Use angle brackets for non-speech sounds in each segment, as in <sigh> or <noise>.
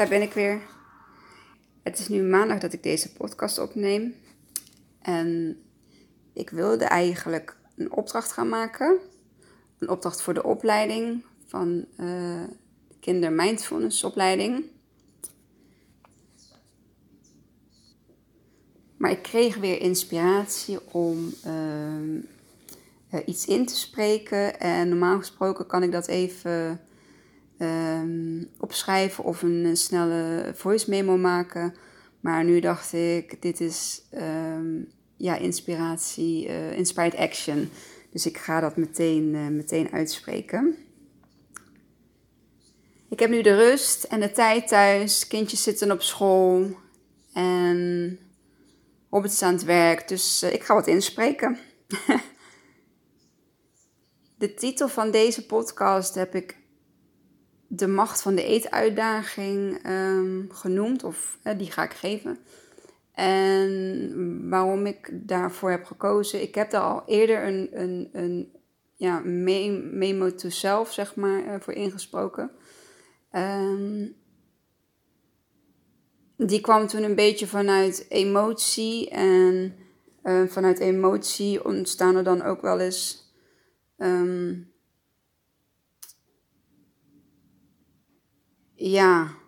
daar ben ik weer. Het is nu maandag dat ik deze podcast opneem. En ik wilde eigenlijk een opdracht gaan maken. Een opdracht voor de opleiding van uh, de Kinder Mindfulness opleiding. Maar ik kreeg weer inspiratie om uh, iets in te spreken. En normaal gesproken kan ik dat even um, opschrijven of een, snelle voice memo maken. Maar nu dacht ik, dit is um, ja, inspiratie, uh, inspired action. Dus ik ga dat meteen, uh, meteen uitspreken. Ik heb nu de rust en de tijd thuis. Kindjes zitten op school. En Robert is aan het werk. Dus ik ga wat inspreken. <laughs> de titel van deze podcast heb ik de macht van de eetuitdaging um, genoemd, of die ga ik geven. En waarom ik daarvoor heb gekozen, ik heb daar al eerder een, een, een ja, memo to self, zeg maar, uh, voor ingesproken. Um, die kwam toen een beetje vanuit emotie. En uh, vanuit emotie ontstaan er dan ook wel eens um, ja.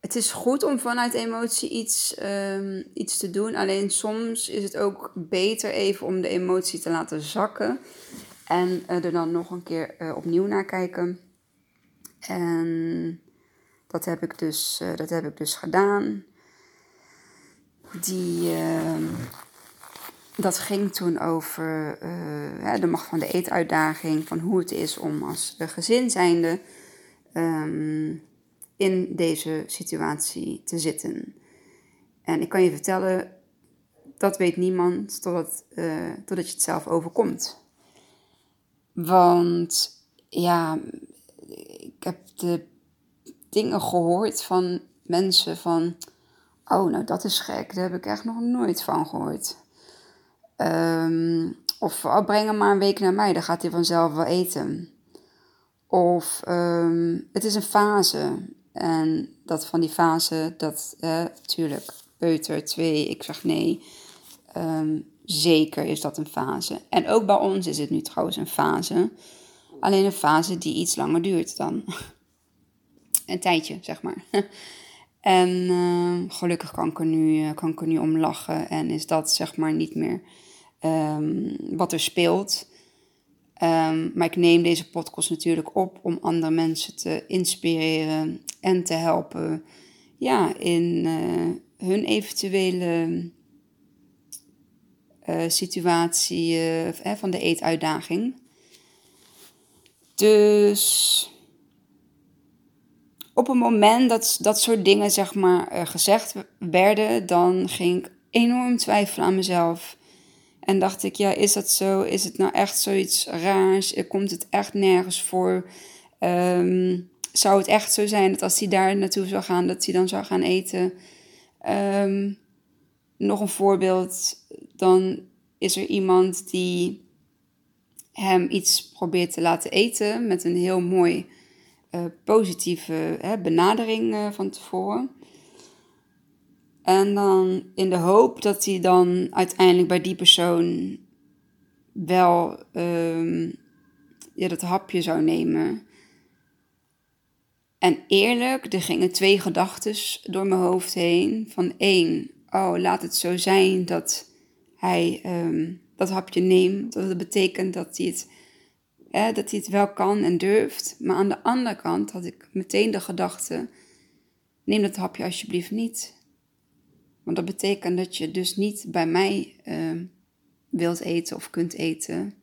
Het is goed om vanuit emotie iets, um, iets te doen. Alleen soms is het ook beter even om de emotie te laten zakken. En uh, er dan nog een keer uh, opnieuw naar kijken. En dat heb ik dus, uh, dat heb ik dus gedaan. Die, ehm, dat ging toen over uh, de macht van de eetuitdaging, van hoe het is om als gezin zijnde um, in deze situatie te zitten. En ik kan je vertellen, dat weet niemand totdat, uh, totdat je het zelf overkomt. Want ja, ik heb de dingen gehoord van mensen van, oh nou dat is gek, daar heb ik echt nog nooit van gehoord. Um, of oh, breng hem maar een week naar mij, dan gaat hij vanzelf wel eten. Of um, het is een fase. En dat van die fase, dat eh, peuter 2, ik zeg nee. Um, zeker is dat een fase. En ook bij ons is het nu trouwens een fase. Alleen een fase die iets langer duurt dan <laughs> een tijdje, zeg maar. <laughs> en gelukkig kan ik, er nu, kan ik er nu om lachen en is dat zeg maar niet meer um, wat er speelt. Um, maar ik neem deze podcast natuurlijk op om andere mensen te inspireren en te helpen ja, in uh, hun eventuele uh, situatie uh, van de eetuitdaging. Dus op het moment dat dat soort dingen zeg maar gezegd werden, dan ging ik enorm twijfelen aan mezelf. En dacht ik, ja, is dat zo? Is het nou echt zoiets raars? Komt het echt nergens voor? Um, zou het echt zo zijn dat als hij daar naartoe zou gaan, dat hij dan zou gaan eten? Um, nog een voorbeeld, dan is er iemand die hem iets probeert te laten eten met een heel mooi uh, positieve hè, benadering uh, van tevoren. En dan in de hoop dat hij dan uiteindelijk bij die persoon wel um, ja, dat hapje zou nemen. En eerlijk, er gingen twee gedachten door mijn hoofd heen. Van één, oh, laat het zo zijn dat hij um, dat hapje neemt. Dat betekent dat hij, het, dat hij het wel kan en durft. Maar aan de andere kant had ik meteen de gedachte, neem dat hapje alsjeblieft niet. Want dat betekent dat je dus niet bij mij uh, wilt eten of kunt eten.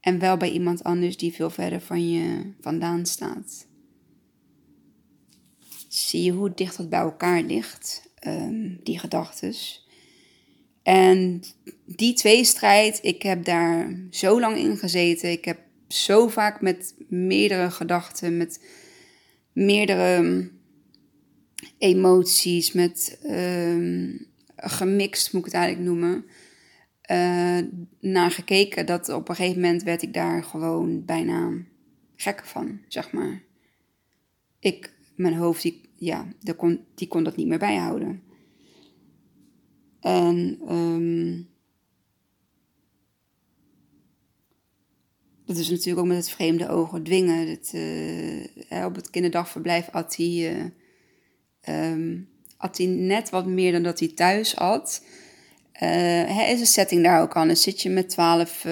En wel bij iemand anders die veel verder van je vandaan staat. Zie je hoe dicht dat bij elkaar ligt, um, die gedachtes. En die tweestrijd, ik heb daar zo lang in gezeten. Ik heb zo vaak met meerdere gedachten, met meerdere emoties, met uh, gemixt moet ik het eigenlijk noemen, uh, naar gekeken. Dat op een gegeven moment werd ik daar gewoon bijna gek van, zeg maar. Ik, mijn hoofd, die, ja, die kon, die kon dat niet meer bijhouden. En um, dat is natuurlijk ook met het vreemde ogen dwingen. Uh, op het kinderdagverblijf had hij, uh, um, had hij net wat meer dan dat hij thuis had. Uh, is een setting daar ook. Dan zit je met twaalf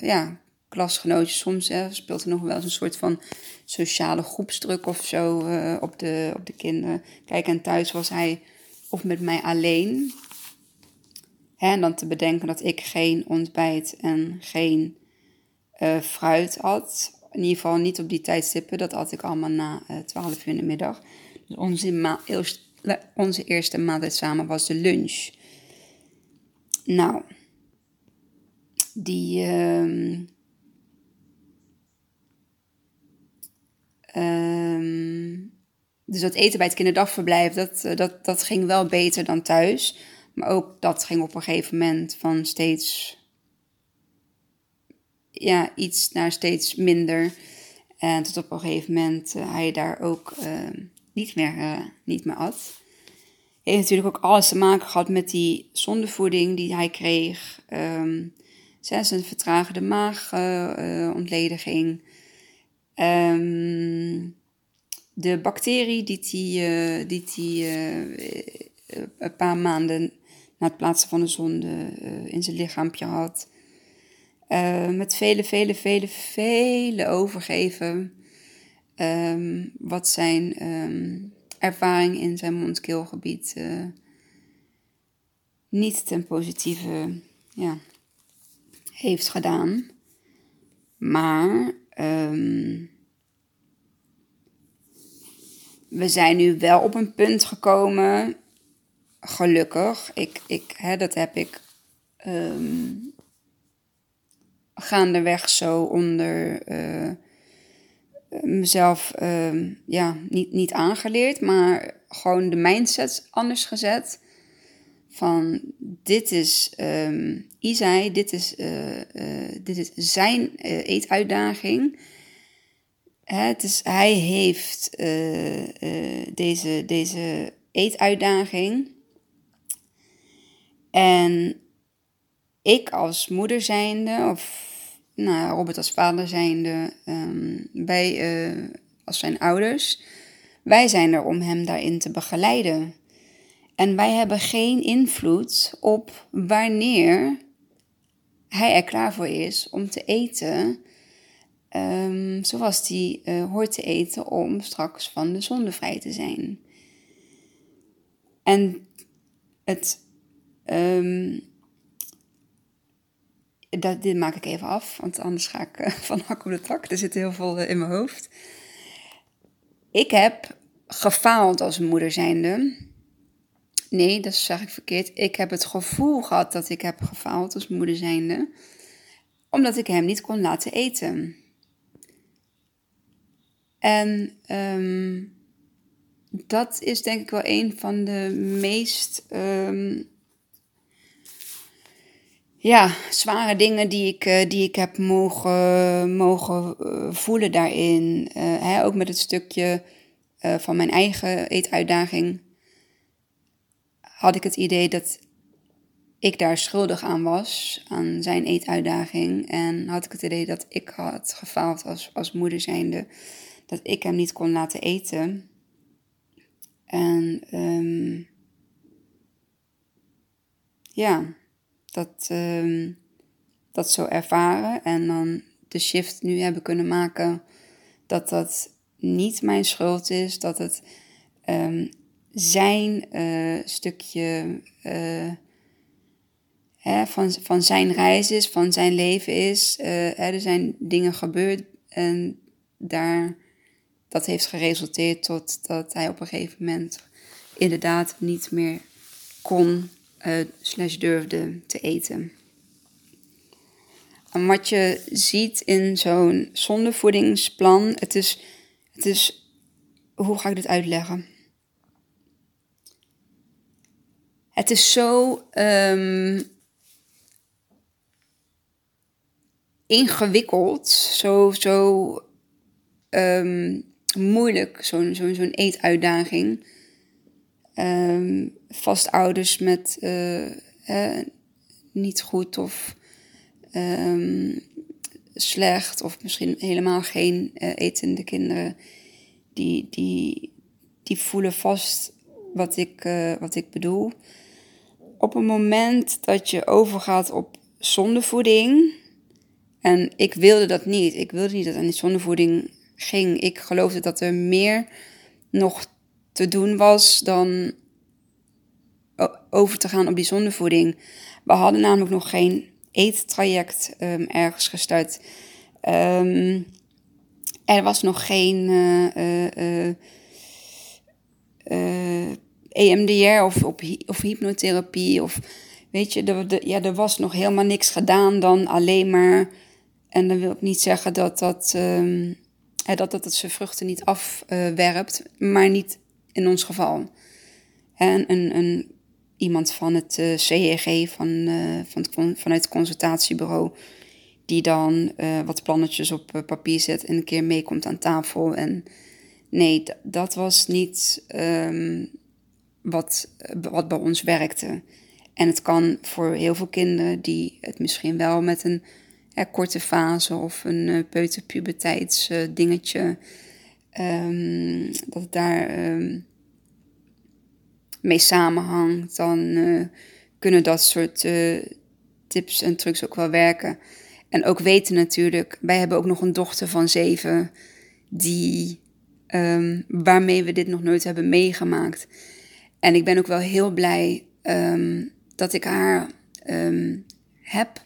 ja, klasgenootjes. Soms hè, speelt er nog wel eens een soort van sociale groepsdruk of zo op, de, op de kinderen. Kijk, en thuis was hij of met mij alleen. Hè, en dan te bedenken dat ik geen ontbijt en geen fruit had. In ieder geval niet op die tijdstippen. Dat had ik allemaal na eh, 12 uur in de middag. Onze, onze eerste maaltijd samen was de lunch. Nou, die. Um, um, dus dat eten bij het kinderdagverblijf, dat, eh, dat, dat ging wel beter dan thuis. Maar ook dat ging op een gegeven moment van steeds ja, iets naar steeds minder. En tot op een gegeven moment uh, hij daar ook uh, niet, meer, uh, niet meer at. Heeft natuurlijk ook alles te maken gehad met die zondevoeding die hij kreeg. Um, zijn vertragende maagontlediging. Um, de bacterie die hij die die, een paar maanden na het plaatsen van de zonde in zijn lichaampje had. Uh, met vele, vele, vele, vele overgeven. Um, wat zijn um, ervaring in zijn mondkeelgebied uh, niet ten positieve ja, heeft gedaan. Maar um, we zijn nu wel op een punt gekomen, gelukkig. Ik, ik, hè, dat heb ik gaandeweg zo onder uh, mezelf uh, ja, niet, niet aangeleerd, maar gewoon de mindset anders gezet. Van dit is um, Isai, dit is, uh, dit is zijn eetuitdaging. Het is, hij heeft deze, deze eetuitdaging. En ik als moeder zijnde, of nou, Robert als vader zijnde, um, wij uh, als zijn ouders, wij zijn er om hem daarin te begeleiden. En wij hebben geen invloed op wanneer hij er klaar voor is om te eten. Um, zoals hij uh, hoort te eten om straks van de zonde vrij te zijn. En het um, dat, dit maak ik even af, want anders ga ik uh, <laughs> van hak op de tak. Er zit heel veel uh, in mijn hoofd. Ik heb gefaald als moeder zijnde. Nee, dat zeg ik verkeerd. Ik heb het gevoel gehad dat ik heb gefaald als moeder zijnde. Omdat ik hem niet kon laten eten. En um, dat is denk ik wel een van de meest um, ja, zware dingen die ik, uh, die ik heb mogen, mogen uh, voelen daarin. Uh, hè, ook met het stukje van mijn eigen eetuitdaging. Had ik het idee dat ik daar schuldig aan was, aan zijn eetuitdaging. En had ik het idee dat ik had gefaald als, als moeder zijnde. Dat ik hem niet kon laten eten. En um, ja dat, um, dat zo ervaren en dan de shift nu hebben kunnen maken dat dat niet mijn schuld is, dat het um, zijn uh, stukje hè, van, van zijn reis is, van zijn leven is. Hè, er zijn dingen gebeurd en daar, dat heeft geresulteerd tot dat hij op een gegeven moment inderdaad niet meer kon uh, slash durfde te eten. En wat je ziet in zo'n zondevoedingsplan, het is, het is, hoe ga ik dit uitleggen? Het is zo um, ingewikkeld, zo, zo ehm, moeilijk, zo'n zo'n zo'n eetuitdaging. Um, vast ouders met uh, niet goed of um, slecht, of misschien helemaal geen uh, etende kinderen, die, die, die voelen vast wat ik, uh, wat ik bedoel. Op het moment dat je overgaat op zondevoeding, en ik wilde dat niet, ik wilde niet dat aan die zondevoeding ging. Ik geloofde dat er meer nog te doen was dan over te gaan op die zondevoeding. We hadden namelijk nog geen eettraject um, ergens gestart. Um, er was nog geen uh, uh, uh, EMDR of, of, of hypnotherapie. Of weet je, er, de, ja, er was nog helemaal niks gedaan dan alleen maar. En dan wil ik niet zeggen dat dat, um, dat, dat het zijn vruchten niet afwerpt, maar niet in ons geval. En een, een iemand van het uh, eh, CEG, van, uh, van vanuit het consultatiebureau, die dan uh, wat plannetjes op papier zet en een keer meekomt aan tafel. En nee, dat was niet um, wat, wat bij ons werkte. En het kan voor heel veel kinderen die het misschien wel met een korte fase of een uh, peuterpuberteitsdingetje, um, dat het daar um, mee samenhangt, dan uh, kunnen dat soort uh, tips en trucs ook wel werken. En ook weten natuurlijk, wij hebben ook nog een dochter van zeven, die, um, waarmee we dit nog nooit hebben meegemaakt. En ik ben ook wel heel blij dat ik haar heb.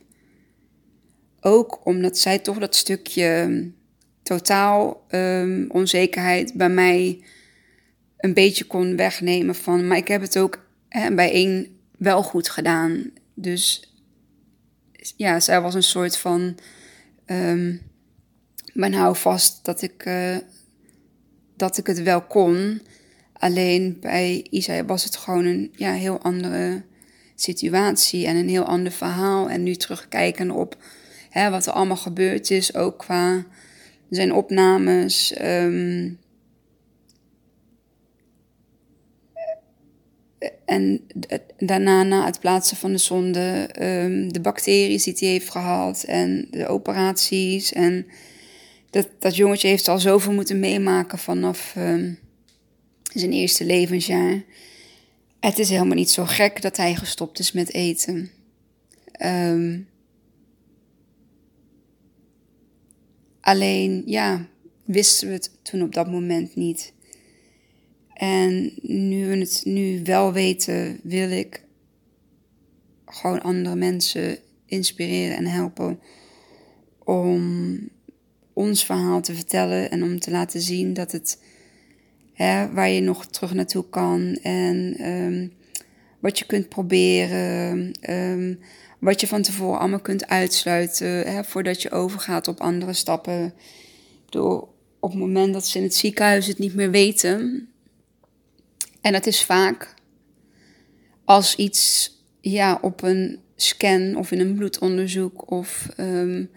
Ook omdat zij toch dat stukje totaal onzekerheid bij mij een beetje kon wegnemen van, maar ik heb het ook hè, bij één wel goed gedaan. Dus ja, zij was een soort van, um, hou vast dat ik, uh, dat ik het wel kon. Alleen bij Isa was het gewoon een ja, heel andere situatie en een heel ander verhaal. En nu terugkijken op hè, wat er allemaal gebeurd is, ook qua zijn opnames. Um, En daarna, na het plaatsen van de zonde, um, de bacteriën die hij heeft gehad en de operaties. En dat, dat jongetje heeft al zoveel moeten meemaken vanaf um, zijn eerste levensjaar. Het is helemaal niet zo gek dat hij gestopt is met eten. Alleen, ja, wisten we het toen op dat moment niet. En nu we het nu wel weten, wil ik gewoon andere mensen inspireren en helpen om ons verhaal te vertellen en om te laten zien dat het hè, waar je nog terug naartoe kan en um, wat je kunt proberen, um, wat je van tevoren allemaal kunt uitsluiten hè, voordat je overgaat op andere stappen. Door op het moment dat ze in het ziekenhuis het niet meer weten, en dat is vaak als iets ja, op een scan of in een bloedonderzoek of um,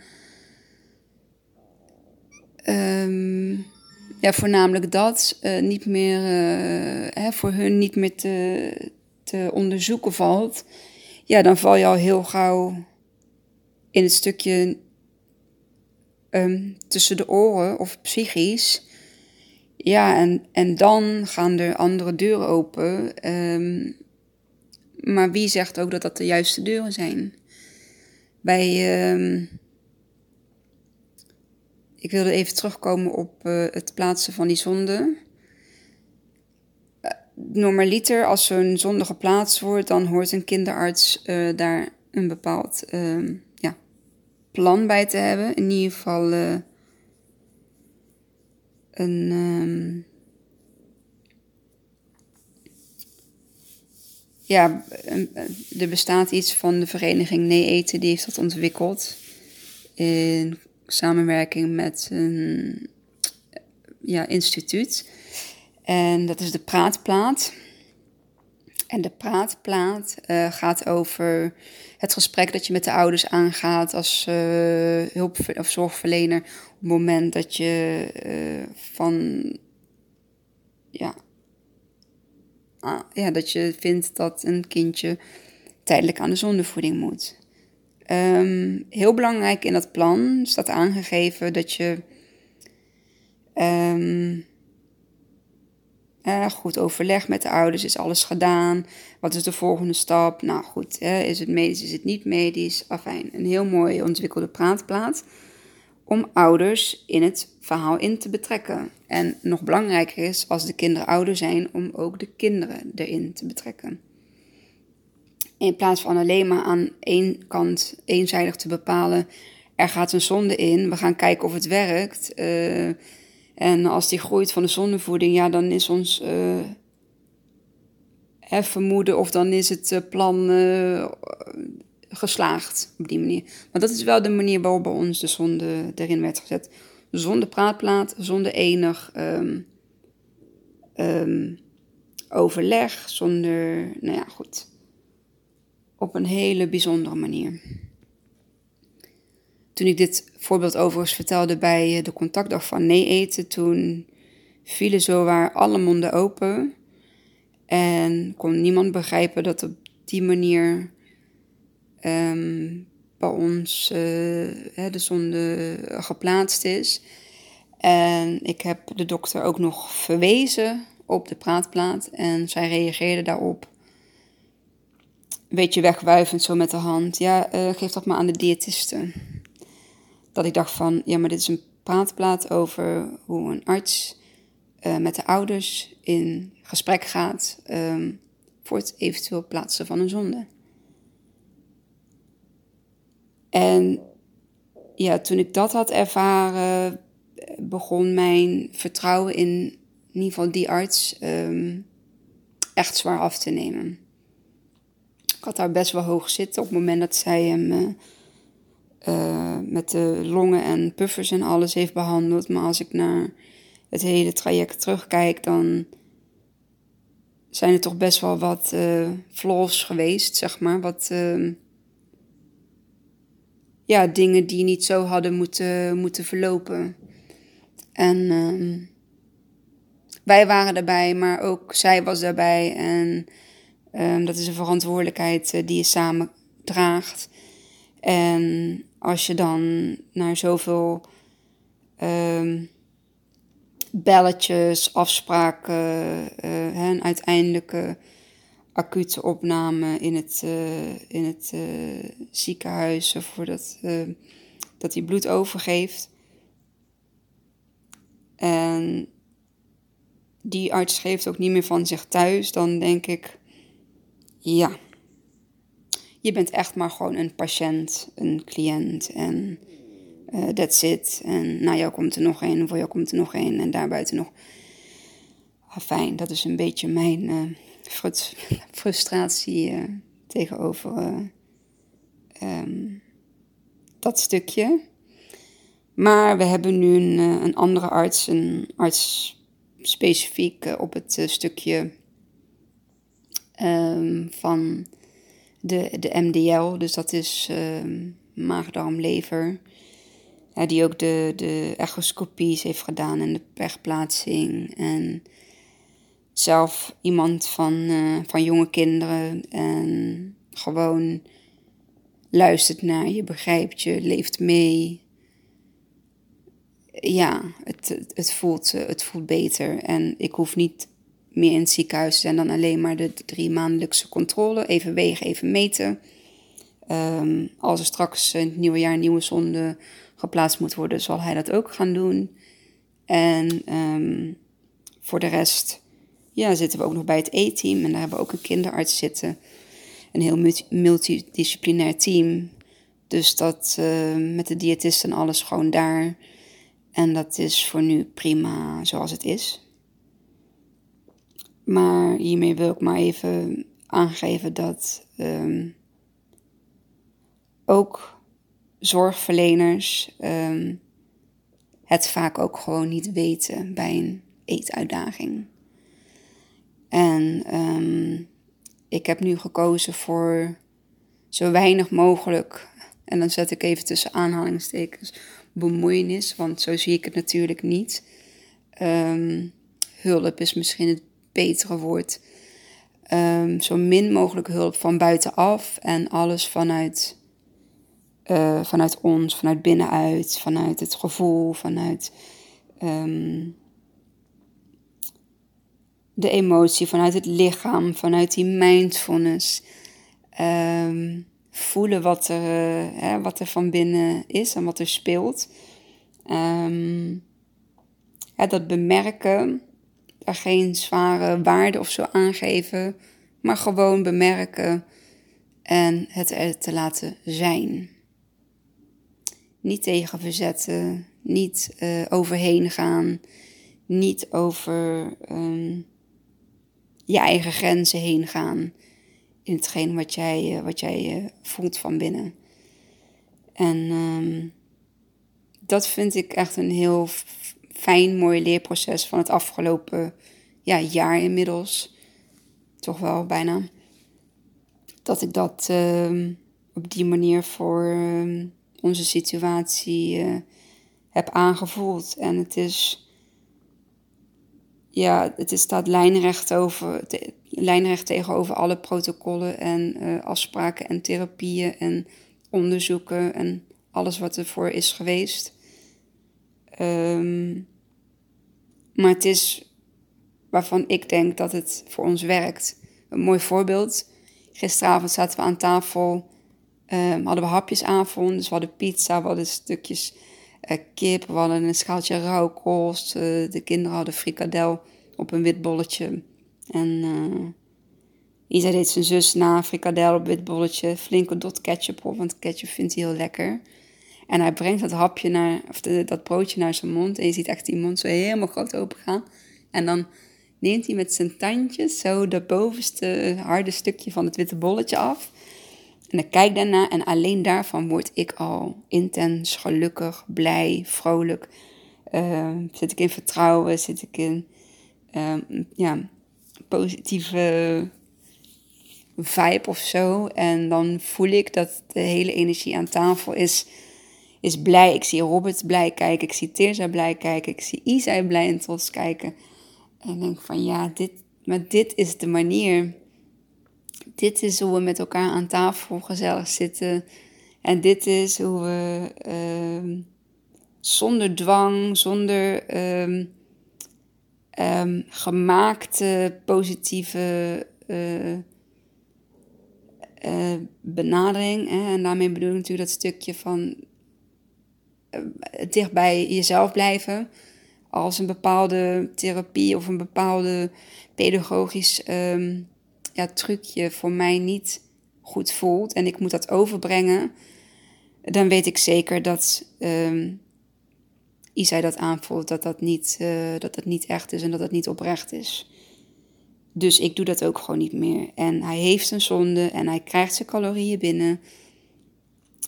um, ja, voornamelijk dat uh, niet meer uh, hè, voor hun niet meer te onderzoeken valt. Ja, dan val je al heel gauw in het stukje um, tussen de oren of psychisch. Ja, en, en dan gaan er andere deuren open. Um, maar wie zegt ook dat dat de juiste deuren zijn? Bij. Um, ik wilde even terugkomen op uh, het plaatsen van die zonde. Normaliter, als zo'n zonde geplaatst wordt, dan hoort een kinderarts uh, daar een bepaald ja, plan bij te hebben. In ieder geval een. Um, ja, er bestaat iets van de vereniging Nee Eten, die heeft dat ontwikkeld. In samenwerking met een ja, instituut. En dat is de Praatplaat. En de praatplaat uh, gaat over het gesprek dat je met de ouders aangaat als uh, hulp- of zorgverlener. Op het moment dat je uh, van. Ja, ah, ja, dat je vindt dat een kindje tijdelijk aan de zondevoeding moet. Um, heel belangrijk in dat plan staat aangegeven dat je. Um, uh, goed overleg met de ouders, is alles gedaan? Wat is de volgende stap? Nou goed, is het medisch, is het niet medisch? Afijn, een heel mooi ontwikkelde praatplaat om ouders in het verhaal in te betrekken. En nog belangrijker is, als de kinderen ouder zijn, om ook de kinderen erin te betrekken. In plaats van alleen maar aan één kant eenzijdig te bepalen, er gaat een zonde in, we gaan kijken of het werkt. Uh, en als die groeit van de zonnevoeding, ja, dan is ons uh, vermoeden of dan is het uh, plan uh, geslaagd op die manier. Maar dat is wel de manier waarop bij ons de zonde erin werd gezet. Zonder praatplaat, zonder enig um, um, overleg, zonder, nou ja, goed. Op een hele bijzondere manier. Toen ik dit voorbeeld overigens vertelde bij de contactdag van nee eten, toen vielen zowaar alle monden open. En kon niemand begrijpen dat op die manier um, bij ons uh, de zonde geplaatst is. En ik heb de dokter ook nog verwezen op de praatplaat en zij reageerde daarop. Een beetje wegwuivend zo met de hand. Ja, uh, geef dat maar aan de diëtiste dat ik dacht van, ja, maar dit is een praatplaat over hoe een arts uh, met de ouders in gesprek gaat um, voor het eventueel plaatsen van een zonde. En ja, toen ik dat had ervaren, begon mijn vertrouwen in, in ieder geval die arts um, echt zwaar af te nemen. Ik had daar best wel hoog zitten op het moment dat zij hem uh, uh, met de longen en puffers en alles heeft behandeld. Maar als ik naar het hele traject terugkijk, dan zijn er toch best wel wat uh, flaws geweest, zeg maar. Wat uh, ja, dingen die niet zo hadden moeten, moeten verlopen. En uh, wij waren daarbij, maar ook zij was daarbij. En um, dat is een verantwoordelijkheid uh, die je samen draagt. En als je dan naar zoveel um, belletjes, afspraken uh, en uiteindelijke acute opname in het, uh, in het uh, ziekenhuis voordat dat hij bloed overgeeft. En die arts geeft ook niet meer van zich thuis, dan denk ik, ja, je bent echt maar gewoon een patiënt, een cliënt en uh, that's it. En na jou komt er nog één, voor jou komt er nog één en daarbuiten nog. Ah, fijn, dat is een beetje mijn uh, <laughs> frustratie uh, tegenover um, dat stukje. Maar we hebben nu een, een andere arts, een arts specifiek op het stukje um, van de, de MDL, dus dat is uh, maagdarm, lever. Ja, die ook de, de echoscopies heeft gedaan en de pechplaatsing. En zelf iemand van, uh, van jonge kinderen. En gewoon luistert naar je, begrijpt je, leeft mee. Ja, het, het, voelt, het voelt beter. En ik hoef niet meer in het ziekenhuis zijn dan alleen maar de drie maandelijkse controle. Even wegen, even meten. Um, als er straks in het nieuwe jaar een nieuwe zonde geplaatst moet worden, zal hij dat ook gaan doen. En um, voor de rest ja, zitten we ook nog bij het E-team. En daar hebben we ook een kinderarts zitten. Een heel multidisciplinair team. Dus dat uh, met de diëtist en alles gewoon daar. En dat is voor nu prima zoals het is. Maar hiermee wil ik maar even aangeven dat um, ook zorgverleners um, het vaak ook gewoon niet weten bij een eetuitdaging. En um, ik heb nu gekozen voor zo weinig mogelijk, en dan zet ik even tussen aanhalingstekens, bemoeienis, want zo zie ik het natuurlijk niet. Ehm, hulp is misschien het betere woord. Um, zo min mogelijk hulp van buitenaf en alles vanuit, uh, vanuit ons, vanuit binnenuit, vanuit het gevoel, vanuit um, de emotie, vanuit het lichaam, vanuit die mindfulness. Um, voelen wat er, uh, hè, wat er van binnen is en wat er speelt. Dat bemerken, geen zware waarde of zo aangeven, maar gewoon bemerken en het er te laten zijn. Niet tegen verzetten, niet uh, overheen gaan, niet over um, je eigen grenzen heen gaan in hetgeen wat jij, uh, wat jij uh, voelt van binnen. En um, dat vind ik echt een heel fijn, mooi leerproces van het afgelopen ja, jaar inmiddels. Toch wel bijna. Dat ik dat uh, op die manier voor uh, onze situatie uh, heb aangevoeld. En het is. Ja, het is, staat lijnrecht, over, lijnrecht tegenover alle protocollen en uh, afspraken en therapieën en onderzoeken en alles wat er voor is geweest. Um, maar het is waarvan ik denk dat het voor ons werkt. Een mooi voorbeeld. Gisteravond zaten we aan tafel, um, hadden we hapjesavond. Dus we hadden pizza, we hadden stukjes uh, kip, we hadden een schaaltje rauwkost. Uh, de kinderen hadden frikadel op een wit bolletje. En uh, Isa deed zijn zus na, frikadel op wit bolletje. Flinke dot ketchup op, want ketchup vindt hij heel lekker. En hij brengt dat hapje naar, of dat broodje naar zijn mond. En je ziet echt die mond zo helemaal groot open gaan. En dan neemt hij met zijn tandjes zo dat bovenste harde stukje van het witte bolletje af. En dan kijk daarna en alleen daarvan word ik al intens gelukkig, blij, vrolijk. Uh, zit ik in vertrouwen, zit ik in uh, ja, positieve vibe of zo. En dan voel ik dat de hele energie aan tafel is is blij. Ik zie Robert blij kijken. Ik zie Teerza blij kijken. Ik zie Isa blij en trots kijken. En denk van ja, dit, maar dit is de manier. Dit is hoe we met elkaar aan tafel gezellig zitten. En dit is hoe we uh, zonder dwang, zonder um, um, gemaakte positieve uh, uh, benadering. Hè? En daarmee bedoel ik natuurlijk dat stukje van dicht bij jezelf blijven. Als een bepaalde therapie of een bepaalde pedagogisch um, ja, trucje voor mij niet goed voelt en ik moet dat overbrengen, dan weet ik zeker dat um, Isai dat aanvoelt, dat dat, niet, uh, dat dat niet echt is en dat dat niet oprecht is. Dus ik doe dat ook gewoon niet meer. En hij heeft een zonde en hij krijgt zijn calorieën binnen.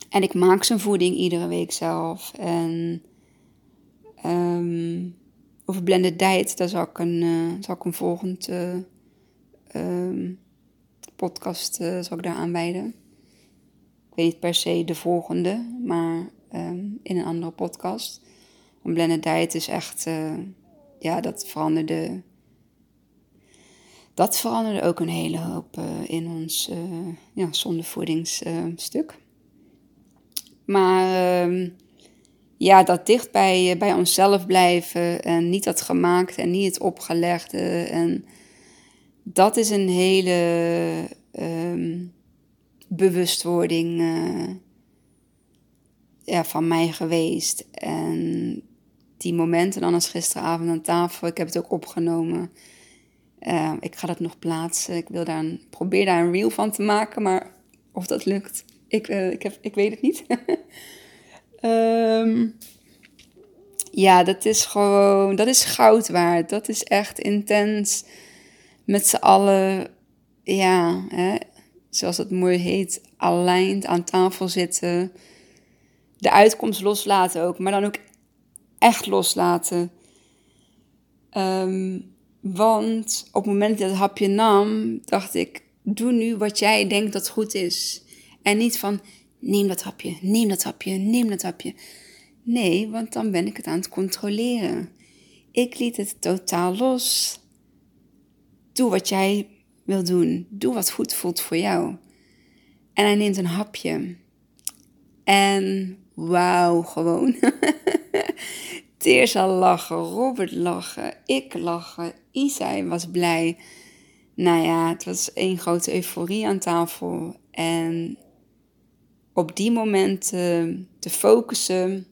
En ik maak zijn voeding iedere week zelf. En um, over blended diet, daar zal ik een, uh, zal ik een volgend uh, um, podcast uh, zal ik daar. Ik weet niet per se de volgende, maar um, in een andere podcast. Een blended diet is echt, ja, dat veranderde. Dat veranderde ook een hele hoop in ons ja, zondevoedingsstuk. Maar um, ja, dat dicht bij, bij onszelf blijven en niet dat gemaakt en niet het opgelegde. En dat is een hele um, bewustwording ja, van mij geweest. En die momenten dan als gisteravond aan tafel, ik heb het ook opgenomen. Uh, ik ga dat nog plaatsen. Ik wil daar een, probeer daar een reel van te maken, maar of dat lukt, ik, uh, ik, heb, ik weet het niet. um, <laughs> ja, dat is gewoon, dat is goud waard. Dat is echt intens. Met z'n allen, ja, hè, zoals het mooi heet, aligned aan tafel zitten. De uitkomst loslaten ook, maar dan ook echt loslaten. Um, want op het moment dat het hapje nam, dacht ik, doe nu wat jij denkt dat goed is. En niet van, neem dat hapje, neem dat hapje, neem dat hapje. Nee, want dan ben ik het aan het controleren. Ik liet het totaal los. Doe wat jij wil doen. Doe wat goed voelt voor jou. En hij neemt een hapje. En wauw, gewoon. <laughs> Teersa lachen, Robert lachen, ik lachen, Isai was blij. Nou ja, het was één grote euforie aan tafel. En op die momenten te focussen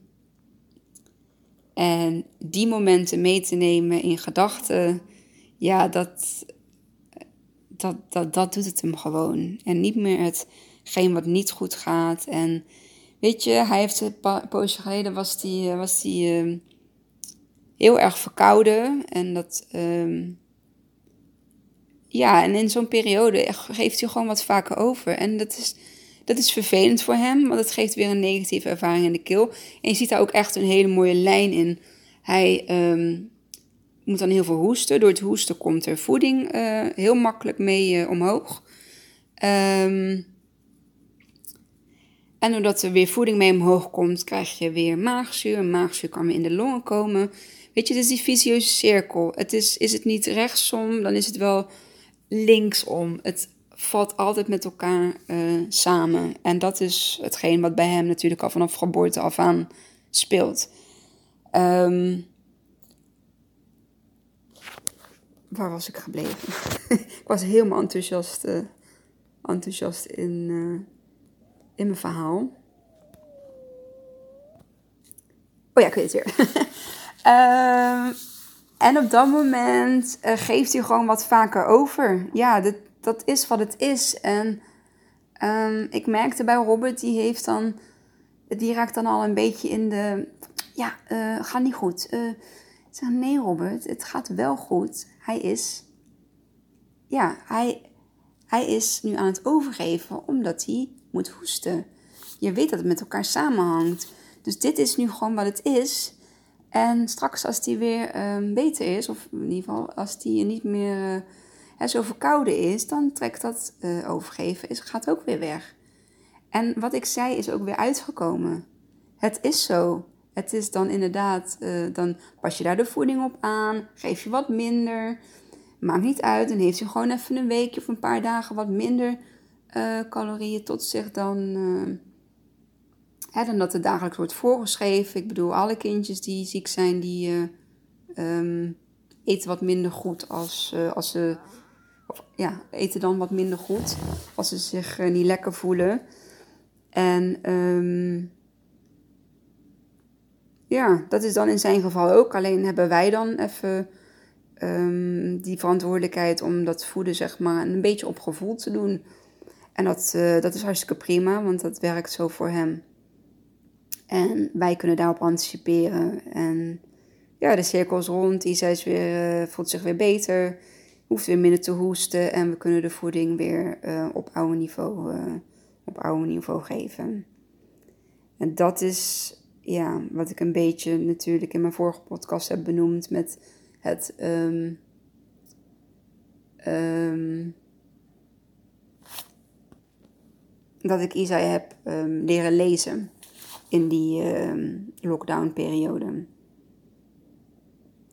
en die momenten mee te nemen in gedachten, ja, dat, dat, dat, dat doet het hem gewoon. En niet meer hetgeen wat niet goed gaat. En weet je, hij heeft een poosje geleden was die, was die uh, heel erg verkouden. En dat, uh, ja, en in zo'n periode geeft hij gewoon wat vaker over. En dat is, dat is vervelend voor hem, want het geeft weer een negatieve ervaring in de keel. En je ziet daar ook echt een hele mooie lijn in. Hij um, moet dan heel veel hoesten. Door het hoesten komt er voeding uh, heel makkelijk mee uh, omhoog. Um, en doordat er weer voeding mee omhoog komt, krijg je weer maagzuur. En maagzuur kan weer in de longen komen. Weet je, is die visieuze cirkel. Het is, is het niet rechtsom, dan is het wel linksom. Het valt altijd met elkaar uh, samen. En dat is hetgeen wat bij hem natuurlijk al vanaf geboorte af aan speelt. Um, waar was ik gebleven? <laughs> ik was helemaal enthousiast, uh, enthousiast in, uh, in mijn verhaal. Oh ja, ik weet het weer. uh, <laughs> en op dat moment geeft hij gewoon wat vaker over. Ja, dat, dat is wat het is. En um, ik merkte bij Robert, die heeft dan, die raakt dan al een beetje in de, ja, uh, gaat niet goed. Uh, ik zeg, nee Robert, het gaat wel goed. Hij is, ja, hij, hij is nu aan het overgeven omdat hij moet hoesten. Je weet dat het met elkaar samenhangt. Dus dit is nu gewoon wat het is. En straks als die weer um, beter is, of in ieder geval als die niet meer uh, zo verkouden is, dan trekt dat uh, overgeven, is, gaat ook weer weg. En wat ik zei is ook weer uitgekomen. Het is zo. Het is dan inderdaad, uh, dan pas je daar de voeding op aan, geef je wat minder. Maakt niet uit, dan heeft hij gewoon even een weekje of een paar dagen wat minder calorieën tot zich dan Hè, dan dat het dagelijks wordt voorgeschreven. Ik bedoel, alle kindjes die ziek zijn, die uh, um, eten wat minder goed als, uh, als ze. Of, ja, eten dan wat minder goed als ze zich uh, niet lekker voelen. En um, ja, dat is dan in zijn geval ook. Alleen hebben wij dan even um, die verantwoordelijkheid om dat voeden, zeg maar, een beetje op gevoel te doen. En dat, uh, dat is hartstikke prima, want dat werkt zo voor hem. En wij kunnen daarop anticiperen. En ja, de cirkel is rond. Isa is weer, uh, voelt zich weer beter. Hoeft weer minder te hoesten. En we kunnen de voeding weer uh, op oude niveau, uh, op oude niveau geven. En dat is ja, wat ik een beetje natuurlijk in mijn vorige podcast heb benoemd met het. Um, um, dat ik Isa heb um, leren lezen in die uh, lockdown-periode.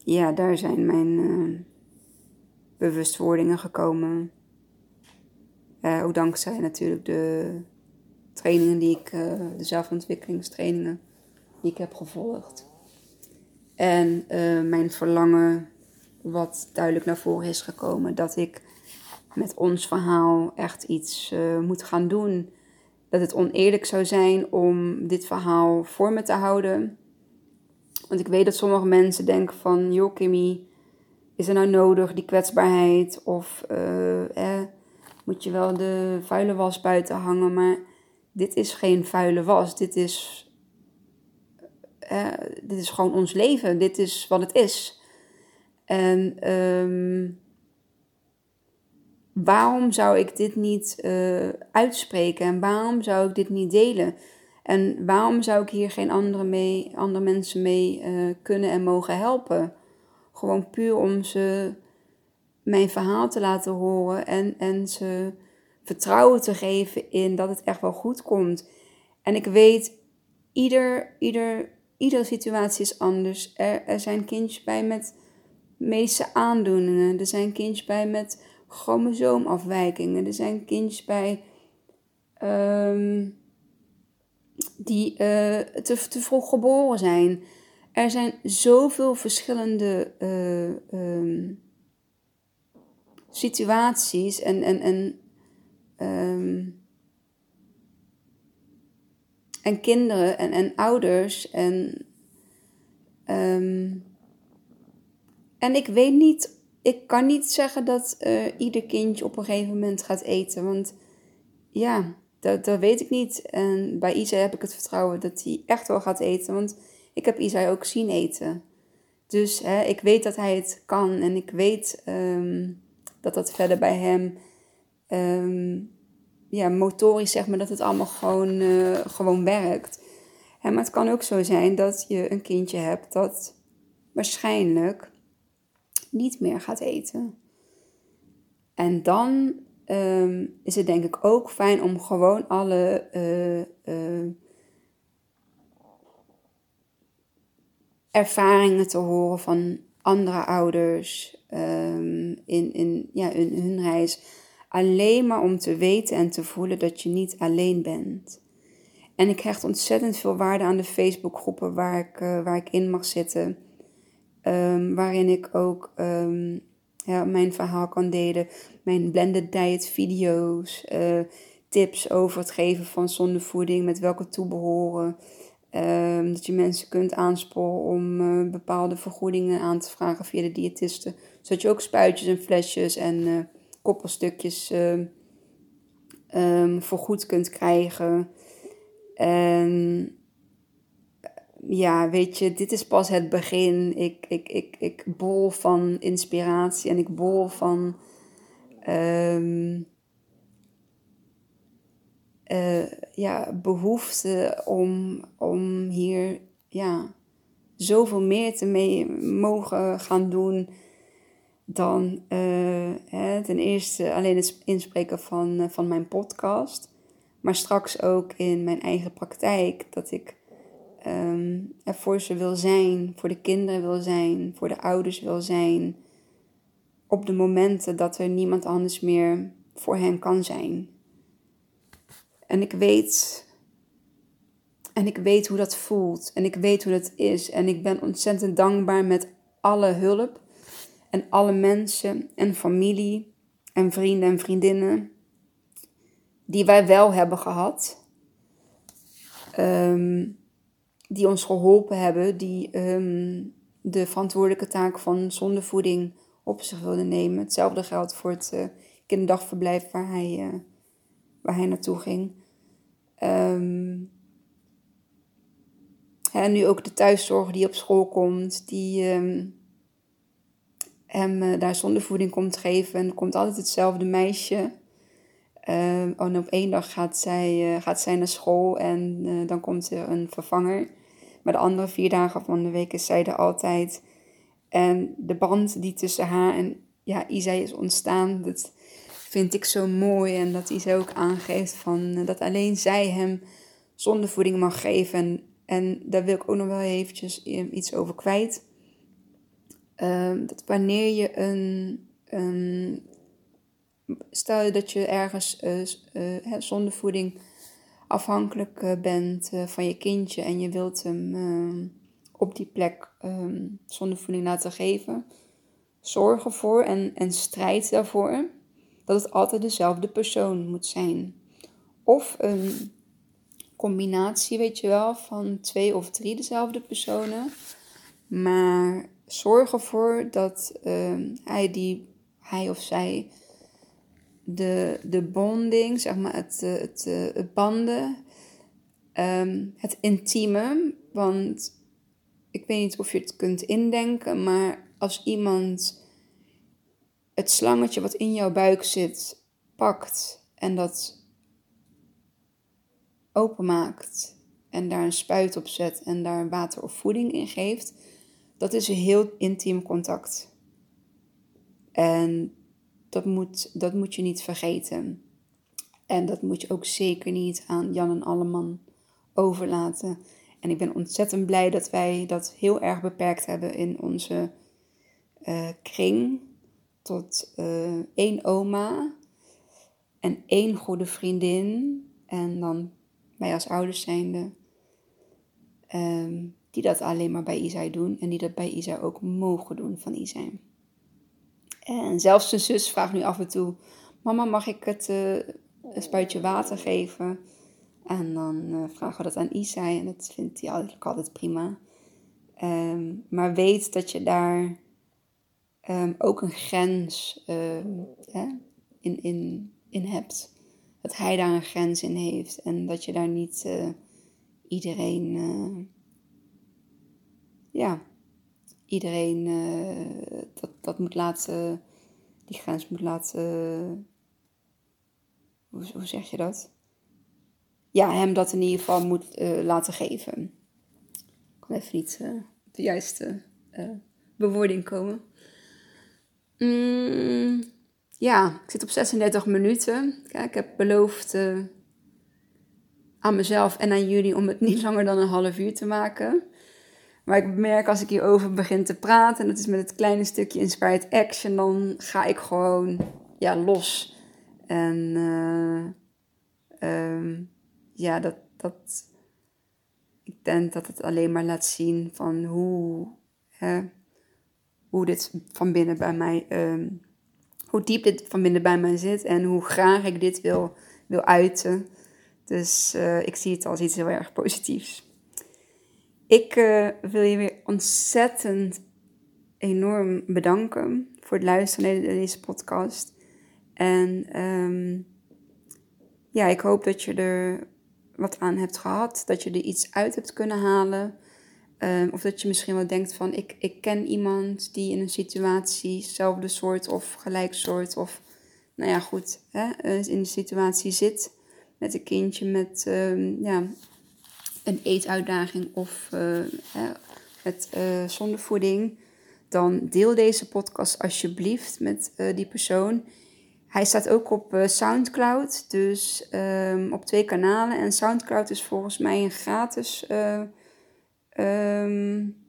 Ja, daar zijn mijn uh, bewustwordingen gekomen. Uh, ook dankzij natuurlijk de trainingen die ik, eh, de zelfontwikkelingstrainingen die ik heb gevolgd. En mijn verlangen, wat duidelijk naar voren is gekomen, dat ik met ons verhaal echt iets moet gaan doen dat het oneerlijk zou zijn om dit verhaal voor me te houden. Want ik weet dat sommige mensen denken van, joh Kimmy, is er nou nodig die kwetsbaarheid? Of eh, moet je wel de vuile was buiten hangen? Maar dit is geen vuile was. Dit is, eh, dit is gewoon ons leven. Dit is wat het is. En um, waarom zou ik dit niet uh, uitspreken en waarom zou ik dit niet delen? En waarom zou ik hier geen andere, mee, andere mensen mee uh, kunnen en mogen helpen? Gewoon puur om ze mijn verhaal te laten horen en, en ze vertrouwen te geven in dat het echt wel goed komt. En ik weet, ieder, ieder, iedere situatie is anders. Er, zijn kindjes bij met medische aandoeningen. Er zijn kindjes bij met chromosoomafwijkingen. Er zijn kindjes bij ehm, die uh, te, te vroeg geboren zijn. Er zijn zoveel verschillende uh, um, situaties en, en, en, um, en kinderen en, en ouders. En, um, en ik weet niet, ik kan niet zeggen dat uh, ieder kindje op een gegeven moment gaat eten. Want ja, dat, dat weet ik niet. En bij Isa heb ik het vertrouwen dat hij echt wel gaat eten. Want ik heb Isa ook zien eten. Dus hè, ik weet dat hij het kan. En ik weet um, dat dat verder bij hem... Um, ja, motorisch zeg maar, dat het allemaal gewoon, uh, gewoon werkt. Hè, maar het kan ook zo zijn dat je een kindje hebt dat waarschijnlijk niet meer gaat eten. En dan um, is het denk ik ook fijn om gewoon alle uh, uh, ervaringen te horen van andere ouders um, in, in, ja, in hun reis. Alleen maar om te weten en te voelen dat je niet alleen bent. En ik hecht ontzettend veel waarde aan de Facebookgroepen waar ik, uh, waar ik in mag zitten. Um, waarin ik ook um, ja, mijn verhaal kan delen. Mijn blended diet video's. Uh, tips over het geven van zondevoeding. Met welke toebehoren. Um, dat je mensen kunt aansporen om uh, bepaalde vergoedingen aan te vragen via de diëtisten. Zodat je ook spuitjes en flesjes en uh, koppelstukjes um, vergoed kunt krijgen. En ja, weet je, dit is pas het begin. Ik, ik, ik, ik bol van inspiratie en ik bol van. Uh, ja, behoefte om, om hier ja, zoveel meer te mogen gaan doen dan uh, hè, ten eerste alleen het inspreken van, uh, van mijn podcast, maar straks ook in mijn eigen praktijk, dat ik um, er voor ze wil zijn, voor de kinderen wil zijn, voor de ouders wil zijn, op de momenten dat er niemand anders meer voor hen kan zijn. En ik weet, en ik weet hoe dat voelt. En ik weet hoe dat is. En ik ben ontzettend dankbaar met alle hulp. En alle mensen. En familie. En vrienden en vriendinnen. Die wij wel hebben gehad. Um, die ons geholpen hebben, die um, de verantwoordelijke taak van zondevoeding op zich wilden nemen. Hetzelfde geldt voor het uh, kinderdagverblijf waar hij, uh, waar hij naartoe ging. Um, en nu ook de thuiszorg die op school komt, die um, hem uh, daar zondevoeding komt geven. En er komt altijd hetzelfde meisje. Uh, en op één dag gaat zij, uh, gaat zij naar school en uh, dan komt er een vervanger. Maar de andere vier dagen van de week is zij er altijd. En de band die tussen haar en ja, Isa is ontstaan, dat vind ik zo mooi. En dat Isa ook aangeeft van, dat alleen zij hem zondevoeding mag geven. En, en daar wil ik ook nog wel eventjes iets over kwijt. Uh, dat wanneer je een, stel je dat je ergens uh, uh, zondevoeding afhankelijk bent van je kindje en je wilt hem ehm, op die plek um, zondevoeding laten geven, zorg ervoor en, en strijd daarvoor dat het altijd dezelfde persoon moet zijn. Of een combinatie, weet je wel, van twee of drie dezelfde personen. Maar zorg ervoor dat uh, hij, die, hij of zij de, de bonding, zeg maar, het, eh, het, eh, het banden, um, het intieme. Want ik weet niet of je het kunt indenken, maar als iemand het slangetje wat in jouw buik zit pakt en dat openmaakt en daar een spuit op zet en daar water of voeding in geeft, dat is een heel intiem contact. En dat moet, dat moet je niet vergeten. En dat moet je ook zeker niet aan Jan en Alleman overlaten. En ik ben ontzettend blij dat wij dat heel erg beperkt hebben in onze uh, kring. Tot uh, één oma en één goede vriendin. En dan wij als ouders zijnde. Um, die dat alleen maar bij Isai doen. En die dat bij Isai ook mogen doen van Isai. En zelfs zijn zus vraagt nu af en toe: Mama, mag ik het uh, een spuitje water geven? En dan uh, vragen we dat aan Isai en dat vindt hij eigenlijk altijd prima. Um, maar weet dat je daar um, ook een grens um, hè, in, in, in hebt. Dat hij daar een grens in heeft en dat je daar niet uh, iedereen, uh, ja, iedereen dat, dat moet laten, die grens moet laten, hoe, hoe zeg je dat? ja, hem dat in ieder geval moet laten geven. Ik kan even niet de juiste bewoording komen. Mm, ja, ik zit op 36 minuten. Kijk, ik heb beloofd aan mezelf en aan jullie om het <laughs> niet langer dan een half uur te maken. Maar ik merk als ik hierover begin te praten, en dat is met het kleine stukje inspired action, dan ga ik gewoon ja, los. En um, ja, dat, dat, ik denk dat het alleen maar laat zien van hoe, hè, hoe dit van binnen bij mij, um, hoe diep dit van binnen bij mij zit en hoe graag ik dit wil, wil uiten. Dus uh, ik zie het als iets heel erg positiefs. Ik uh, wil je weer ontzettend enorm bedanken voor het luisteren naar deze podcast. En um, ja, ik hoop dat je er wat aan hebt gehad, dat je er iets uit hebt kunnen halen. Um, of dat je misschien wel denkt van ik, ik ken iemand die in een situatie, zelfde soort of gelijk soort of nou ja goed, hè, eh, in de situatie zit met een kindje met um, ja, een eetuitdaging of uh, hè, met uh, zondevoeding. Dan deel deze podcast alsjeblieft met die persoon. Hij staat ook op SoundCloud, dus um, op twee kanalen. En SoundCloud is volgens mij een gratis. Um,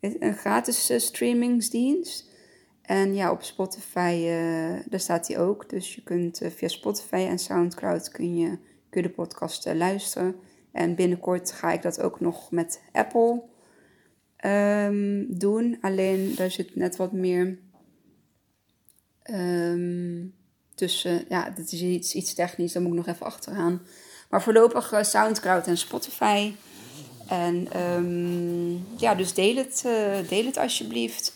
een gratis uh, streamingsdienst. En ja, op Spotify, daar staat hij ook. Dus je kunt via Spotify en SoundCloud kun je, kun de podcast luisteren. En binnenkort ga ik dat ook nog met Apple um, doen. Alleen daar zit net wat meer um, tussen. Ja, dit is iets, iets technisch, daar moet ik nog even achteraan. Maar voorlopig uh, Soundcloud en Spotify. En um, ja, dus deel het, uh, deel het alsjeblieft.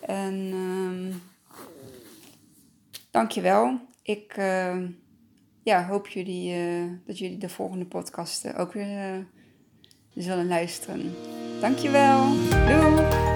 En um, dankjewel. Ik uh, ja, hoop jullie, dat jullie de volgende podcast ook weer zullen luisteren. Dankjewel. Doei!